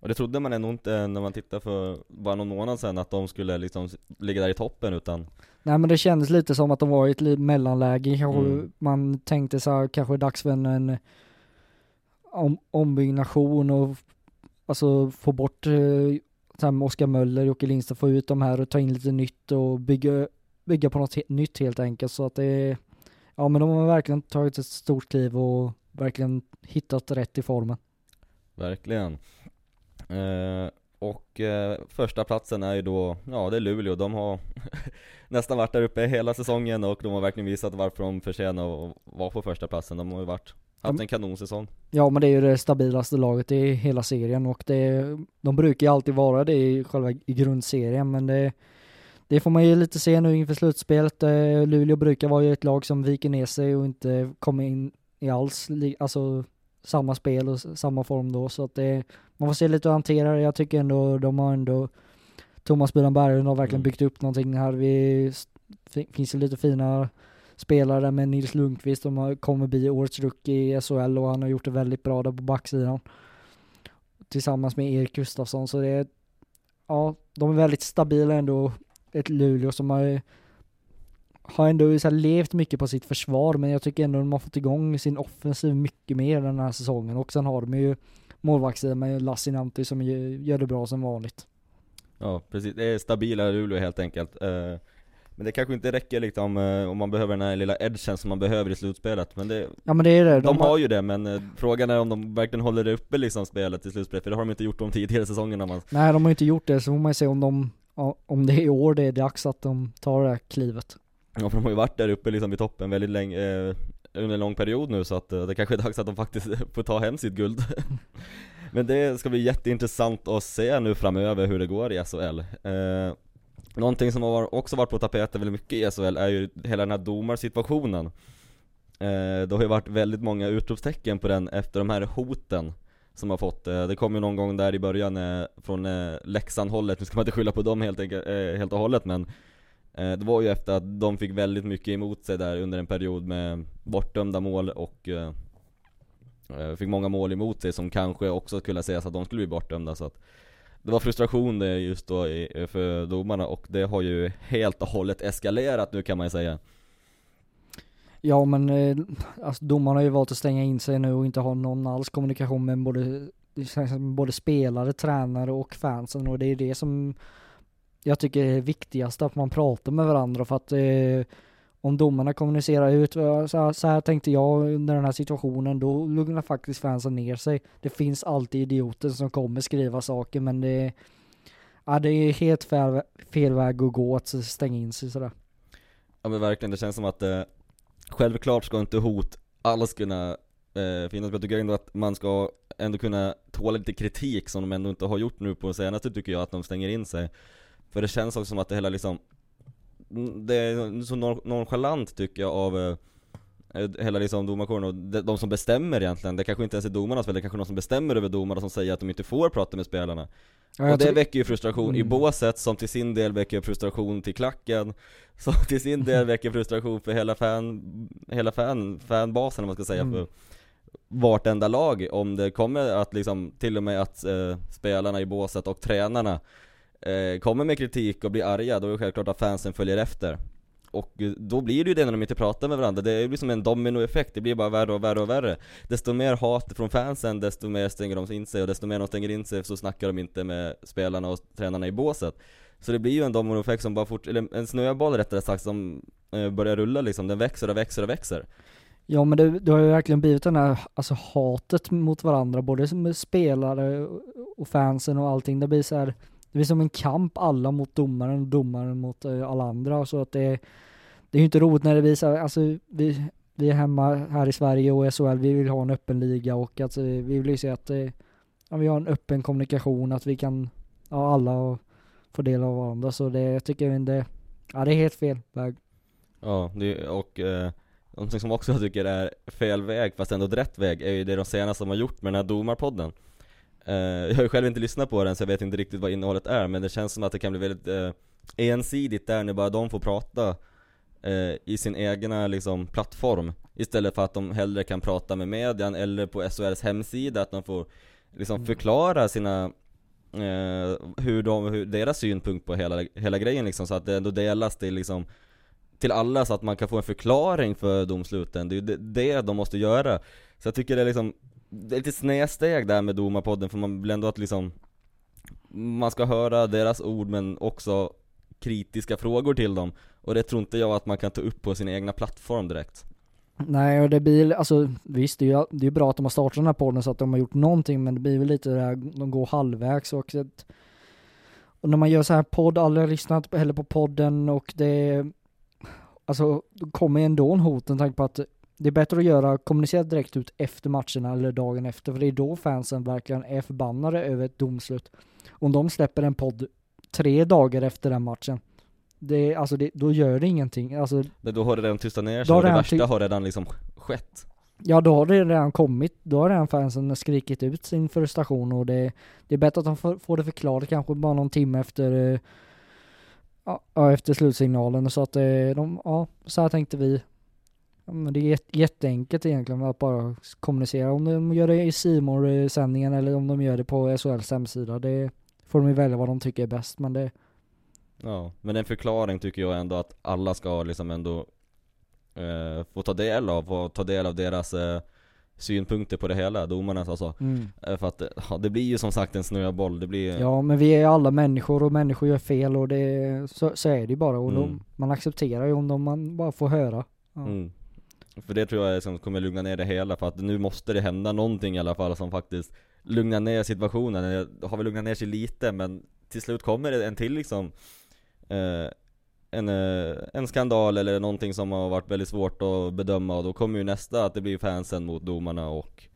Och det trodde man ändå inte när man tittade för bara någon månad sedan att de skulle liksom ligga där i toppen utan Nej men det kändes lite som att de var i ett mellanläge, mm. man tänkte så här, kanske dags för en om, ombyggnation och alltså få bort eh, som Oskar Möller, Jocke Lindström, få ut de här och ta in lite nytt och bygga, bygga på något he nytt helt enkelt så att det är, ja men de har verkligen tagit ett stort kliv och verkligen hittat rätt i formen. Verkligen. Eh, och eh, första platsen är ju då, ja det är Luleå, de har nästan varit där uppe hela säsongen och de har verkligen visat varför de förtjänar att vara på första platsen. De har ju varit, haft en kanonsäsong. Ja men det är ju det stabilaste laget i hela serien och det, de brukar ju alltid vara det i själva i grundserien men det det får man ju lite se nu inför slutspelet. Eh, Luleå brukar vara ju ett lag som viker ner sig och inte kommer in i alls, alltså samma spel och samma form då så att det, man får se lite hur hantera det. Jag tycker ändå de har ändå Thomas Byran Berglund har verkligen mm. byggt upp någonting här. Vi, finns ju lite fina spelare med Nils Lundqvist som kommer bli årets rookie i SHL och han har gjort det väldigt bra där på backsidan. Tillsammans med Erik Gustafsson så det är, ja, de är väldigt stabila ändå. Ett Luleå som har har ändå så här levt mycket på sitt försvar, men jag tycker ändå de har fått igång sin offensiv mycket mer den här säsongen. Och sen har de ju målvaktssidan med Lassinantti som gör det bra som vanligt. Ja, precis. Det är stabila Luleå helt enkelt. Eh, men det kanske inte räcker liksom eh, om man behöver den här lilla edgen som man behöver i slutspelet. Men det, ja, men det är det. De, de har ju det, men eh, frågan är om de verkligen håller det uppe liksom spelet i slutspelet, för det har de inte gjort de tidigare säsongerna. Man... Nej, de har inte gjort det, så får man ju se om de, om det är i år det är dags att de tar det här klivet. Ja, för de har ju varit där uppe liksom i toppen väldigt länge, eh, under en lång period nu, så att det kanske är dags att de faktiskt får ta hem sitt guld. Men det ska bli jätteintressant att se nu framöver hur det går i SHL. Eh, någonting som har också varit på tapeten väldigt mycket i SHL är ju hela den här domarsituationen. Eh, det har ju varit väldigt många utropstecken på den efter de här hoten som har fått, eh, det kom ju någon gång där i början eh, från eh, Leksand-hållet, nu ska man inte skylla på dem helt, enkelt, eh, helt och hållet men eh, det var ju efter att de fick väldigt mycket emot sig där under en period med bortdömda mål och eh, eh fick många mål emot sig som kanske också skulle sägas att de skulle bli bortdömda så att det var frustration det just då för domarna och det har ju helt och hållet eskalerat nu kan man ju säga. Ja men eh, alltså domarna har ju valt att stänga in sig nu och inte ha någon alls kommunikation med både, både spelare, tränare och fansen och det är det som jag tycker är viktigast att man pratar med varandra för att eh, om domarna kommunicerar ut, eh, så här, så här tänkte jag under den här situationen, då lugnar faktiskt fansen ner sig. Det finns alltid idioter som kommer skriva saker, men det, ja, det är helt fel, fel väg att gå att stänga in sig sådär. Ja men verkligen, det känns som att eh, självklart ska inte hot alls kunna eh, finnas, men jag tycker ändå att man ska ändå kunna tåla lite kritik som de ändå inte har gjort nu på senaste tycker jag, att de stänger in sig. För det känns också som att det hela liksom det är så nonchalant tycker jag av eh, hela liksom domarkåren och de, de, som bestämmer egentligen, det kanske inte ens är domarnas fel, det är kanske de som bestämmer över domarna som säger att de inte får prata med spelarna. Ja, och det väcker ju frustration mm. i båset som till sin del väcker frustration till klacken, som till sin del väcker frustration för hela fan, hela fan, fanbasen om man ska säga, mm. för vartenda lag. Om det kommer att liksom, till och med att eh, spelarna i båset och tränarna eh, kommer med kritik och blir arga, då är det självklart att fansen följer efter. Och eh, då blir det ju det när de inte pratar med varandra, det blir som en dominoeffekt, det blir bara värre och värre och värre. Desto mer hat från fansen, desto mer stänger de in sig, och desto mer de stänger in sig så snackar de inte med spelarna och tränarna i båset. Så det blir ju en dominoeffekt som bara fort, eller en snöboll rättare sagt, som eh, börjar rulla liksom, den växer och växer och växer. Ja men det, det har ju verkligen blivit den här, alltså hatet mot varandra, både som spelare och fansen och allting, det blir så här det blir som en kamp alla mot domaren och domaren mot eh, alla andra så att det det är ju inte roligt när det visar, alltså vi, vi är hemma här i Sverige och SHL, vi vill ha en öppen liga och att eh, vi vill ju se att eh, ja, vi har en öppen kommunikation, att vi kan, ja alla få del av varandra så det jag tycker jag det, ja det är helt fel väg. Ja, det, och eh, någonting som också jag tycker är fel väg, fast ändå rätt väg, är ju det de senaste de har gjort med den här domarpodden. Uh, jag har ju själv inte lyssnat på den så jag vet inte riktigt vad innehållet är men det känns som att det kan bli väldigt uh, ensidigt där när bara de får prata uh, i sin egna liksom, plattform. Istället för att de hellre kan prata med median eller på SHLs hemsida att de får liksom mm. förklara sina hur, de, hur deras synpunkt på hela, hela grejen liksom så att det ändå delas till liksom till alla så att man kan få en förklaring för domsluten, det är ju det, det de måste göra. Så jag tycker det är liksom det är lite snedsteg där med domarpodden för man vill ändå att liksom Man ska höra deras ord men också kritiska frågor till dem. Och det tror inte jag att man kan ta upp på sin egna plattform direkt. Nej och det blir, alltså visst det är ju det är bra att de har startat den här podden så att de har gjort någonting men det blir väl lite det här, de går halvvägs och och när man gör så här podd, alla har lyssnat heller på podden och det Alltså, då kommer ändå en hot med tanke på att det är bättre att göra, kommunicera direkt ut efter matcherna eller dagen efter, för det är då fansen verkligen är förbannade över ett domslut. Om de släpper en podd tre dagar efter den matchen, det, alltså det, då gör det ingenting. Alltså, Men då har det redan tystat ner sig och det värsta har redan liksom skett. Ja, då har det redan kommit, då har redan fansen skrikit ut sin frustration och det, det är bättre att de får, får det förklarat kanske bara någon timme efter eh, Ja, efter slutsignalen så att eh, de, ja, så här tänkte vi. Men det är jätteenkelt egentligen att bara kommunicera. Om de gör det i simor sändningen eller om de gör det på SHLs hemsida. Det får de ju välja vad de tycker är bäst. Men det, Ja, men en förklaring tycker jag ändå att alla ska liksom ändå eh, få ta del av, få ta del av deras eh, synpunkter på det hela, domarnas alltså. Mm. Eh, För att ja, det blir ju som sagt en snöboll, det blir Ja men vi är alla människor och människor gör fel och det, så, så är det ju bara och Mm. de, man accepterar ju om de, man bara får höra. Ja. Mm. För det tror jag är som kommer lugna ner det hela, för att nu måste det hända någonting i alla fall som faktiskt lugnar ner situationen. Det har väl lugnat ner sig lite, men till slut kommer det en till liksom eh, en, eh, en skandal eller någonting som har varit väldigt svårt att bedöma och då kommer ju nästa att det blir fansen mot domarna och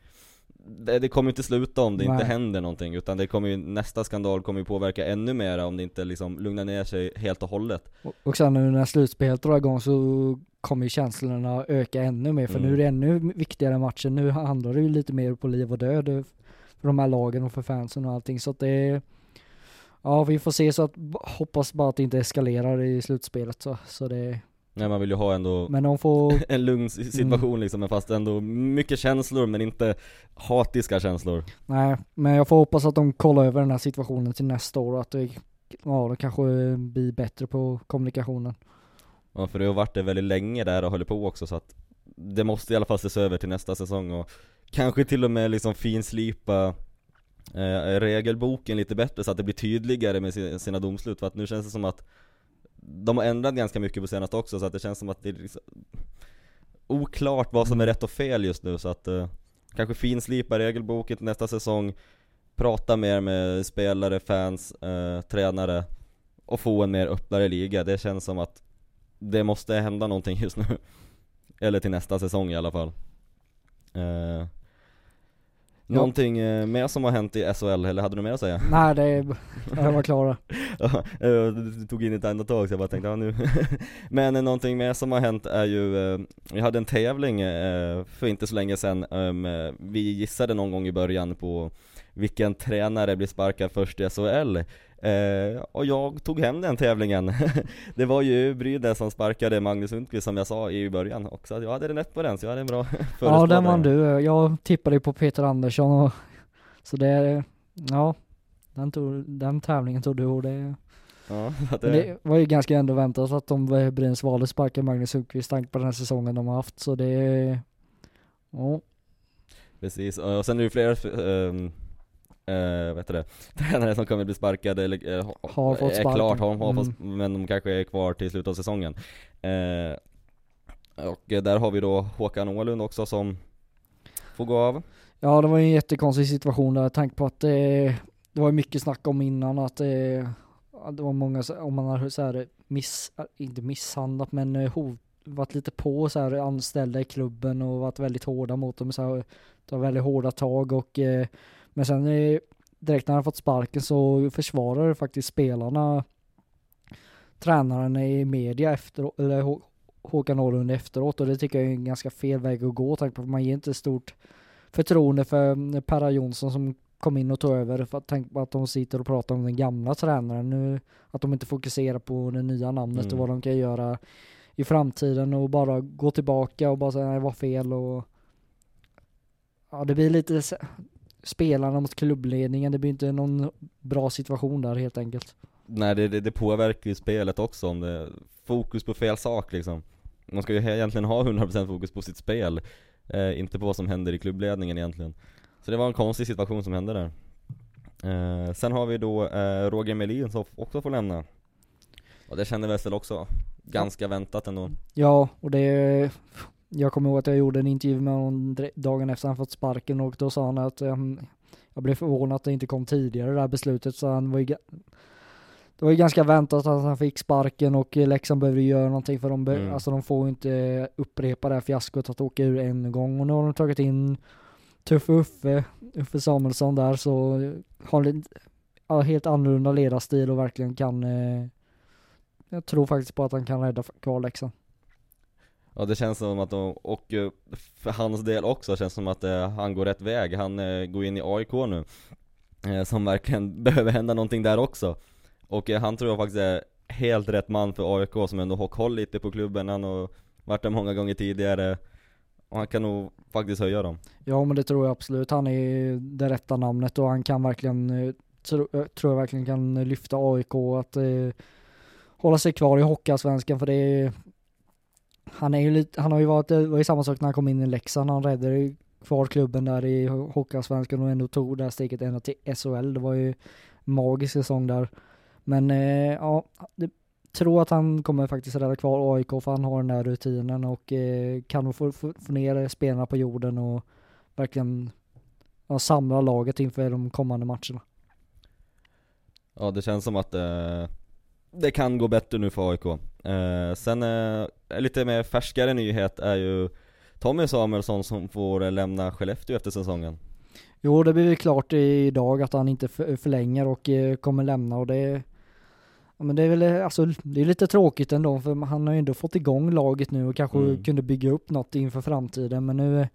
det, det kommer ju inte sluta om det inte Nej. händer någonting utan det kommer ju, nästa skandal kommer ju påverka ännu mer om det inte liksom lugnar ner sig helt och hållet. Och, och sen nu när slutspelet drar igång så kommer ju känslorna öka ännu mer för Mm. nu är det ännu viktigare matchen. Nu handlar det ju lite mer på liv och död eh, för de här lagen och för fansen och allting så att det är Ja vi får se så att hoppas bara att det inte eskalerar i slutspelet så, så det Nej man vill ju ha ändå Men de får en lugn s- situation Mm. liksom, men fast ändå mycket känslor men inte hatiska känslor. Nej, men jag får hoppas att de kollar över den här situationen till nästa år och att det, ja, det kanske blir bättre på kommunikationen. Ja, för det har varit det väldigt länge där och håller på också så att det måste i alla fall ses över till nästa säsong och kanske till och med liksom finslipa eh, regelboken lite bättre så att det blir tydligare med sina domslut för att nu känns det som att de har ändrat ganska mycket på senaste också så att det känns som att det är liksom oklart vad som är rätt och fel just nu så att eh, kanske finslipa regelboken till nästa säsong prata mer med spelare, fans, eh, tränare och få en mer öppnare liga. Det känns som att det måste hända någonting just nu. Eller till nästa säsong i alla fall. Eh, någonting eh, mer som har hänt i SHL, eller hade du mer att säga? Nej, det är, jag var klara. Ja, eh, du tog in ett andetag så jag bara tänkte, ja nu Men eh, någonting mer som har hänt är ju, eh, vi hade en tävling eh, för inte så länge sedan eh, Vi gissade någon gång i början på vilken tränare blir sparkad först i SHL eh, Och jag tog hem den tävlingen. Det var ju Brynäs som sparkade Magnus Sundqvist som jag sa i början också, jag hade rätt på den så jag hade en bra Ja, den vann du. Jag tippade ju på Peter Andersson och så det, ja, den, tog, den tävlingen tog du och det, Ja, det, det var ju ganska ändå väntat att de eh, Brynäs valde sparka Magnus Sundqvist tanke på den här säsongen de har haft så det, ja, Precis, och sen är det ju fler vad heter det, tränare som kommer bli sparkade eller eh, ha- Har fått är sparken. klart, har, har Mm. fått, men de kanske är kvar till slutet av säsongen eh, Och eh, där har vi då Håkan Åhlund också som får gå av Ja, det var ju en jättekonstig situation där, tanke på att det, det var mycket snack om innan att det, att det var många, om man har så här miss, inte misshandlat men eh, hot, varit lite på så här anställda i klubben och varit väldigt hårda mot dem så här, ta väldigt hårda tag och eh, men sen eh, direkt när han fått sparken så försvarar faktiskt spelarna tränaren i media efter, eller Hå- Håkan Åhlund efteråt och det tycker jag är en ganska fel väg att gå tanke på att man ger inte stort förtroende för mm, Perra Jonsson som kom in och tog över för att tänka på att de sitter och pratar om den gamla tränaren nu, att de inte fokuserar på det nya namnet Mm. och vad de kan göra i framtiden och bara gå tillbaka och bara säga nej det var fel och ja det blir lite spelarna mot klubbledningen, det blir inte någon bra situation där helt enkelt. Nej det, det, det påverkar ju spelet också om det fokus på fel sak liksom. Man ska ju egentligen ha 100% fokus på sitt spel eh, Inte på vad som händer i klubbledningen egentligen. Så det var en konstig situation som hände där. Eh, Sen har vi då eh, Roger Melin som också får lämna. Och det kände väl också. Ganska väntat ändå. Ja, och det jag kommer ihåg att jag gjorde en intervju med honom dagen efter han fått sparken och då sa han att ehm, jag blev förvånad att det inte kom tidigare det här beslutet så han var ju det var ju ganska väntat att han fick sparken och Leksand behöver göra någonting för de, Mm. alltså de får inte upprepa det här fiaskot att åka ur en gång och nu har de tagit in Tuffe Uffe, Uffe Samuelsson där så har ja, helt annorlunda ledarstil och verkligen kan eh, jag tror faktiskt på att han kan rädda kvar Leksand. Ja det känns som att de, och eh, för hans del också känns som att eh, han går rätt väg, han eh, går in i AIK nu Som verkligen behöver hända någonting där också. Och han tror jag faktiskt är helt rätt man för AIK som ändå har koll lite på klubben, han har varit där många gånger tidigare Och han kan nog faktiskt höja dem. Ja men det tror jag absolut. Han är det rätta namnet och han kan verkligen, tro, tror jag verkligen kan lyfta AIK att eh, hålla sig kvar i Hockeyallsvenskan för det är han är ju lite, han har ju varit, det var ju samma sak när han kom in i Leksand, han räddade ju kvar klubben där i Hockeyallsvenskan och ändå tog det här steget ända till SHL, det var ju magisk säsong där. Men eh, ja, det, tror att han kommer faktiskt rädda kvar AIK för han har den där rutinen och eh, kan nog få, få, få ner spelarna på jorden och verkligen ja, samla laget inför de kommande matcherna. Ja det känns som att eh, det kan gå bättre nu för AIK. Eh, sen eh, lite mer färskare nyhet är ju Tommy Samuelsson som får lämna Skellefteå efter säsongen. Jo det blir klart idag att han inte förlänger och eh, kommer lämna och det Ja men det är väl, alltså det är lite tråkigt ändå för han har ju ändå fått igång laget nu och kanske mm. kunde bygga upp något inför framtiden men nu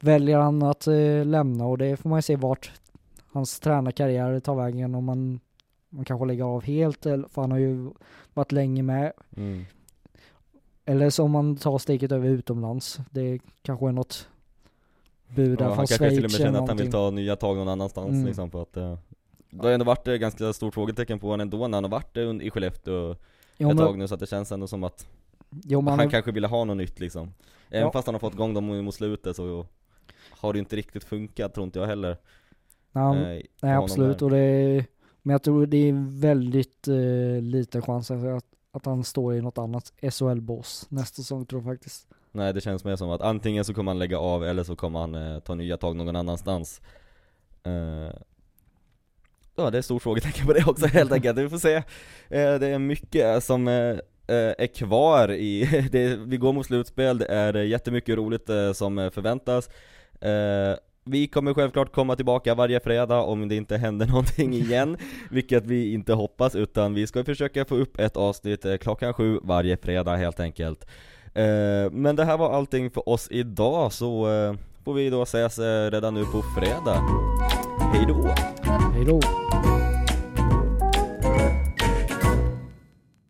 väljer han att eh, lämna och det får man ju se vart hans tränarkarriär tar vägen om man, man kanske lägger av helt för han har ju varit länge med. Mm. Eller så om man tar steget över utomlands. Det kanske är något bud där ja, från Schweiz Han kanske till och med känner att han vill ta nya tag någon annanstans mm. liksom på att uh, Det har ändå varit ett ganska stort frågetecken på honom ändå när han har varit i Skellefteå jo, ett men... tag nu så att det känns ändå som att jo, man... Han kanske ville ha något nytt liksom Även ja. fast han har fått igång dem mot slutet så har det inte riktigt funkat tror inte jag heller eh, Nej absolut och det är, Men jag tror det är väldigt eh, liten chans att att han står i något annat SHL-bås nästa säsong tror jag faktiskt. Nej det känns mer som att antingen så kommer han lägga av eller så kommer han eh, ta nya tag någon annanstans. Eh, ja det är stor frågetecken på det också helt enkelt, vi får se. Eh, det är mycket som eh, eh, är kvar i, det, vi går mot slutspel, det är jättemycket roligt eh, som förväntas. Vi kommer självklart komma tillbaka varje fredag om det inte händer någonting igen, vilket vi inte hoppas, utan vi ska försöka få upp ett avsnitt eh, klockan sju varje fredag helt enkelt. Eh, men det här var allting för oss idag, så eh, får vi då ses redan nu på fredag. Hej då! Hej då!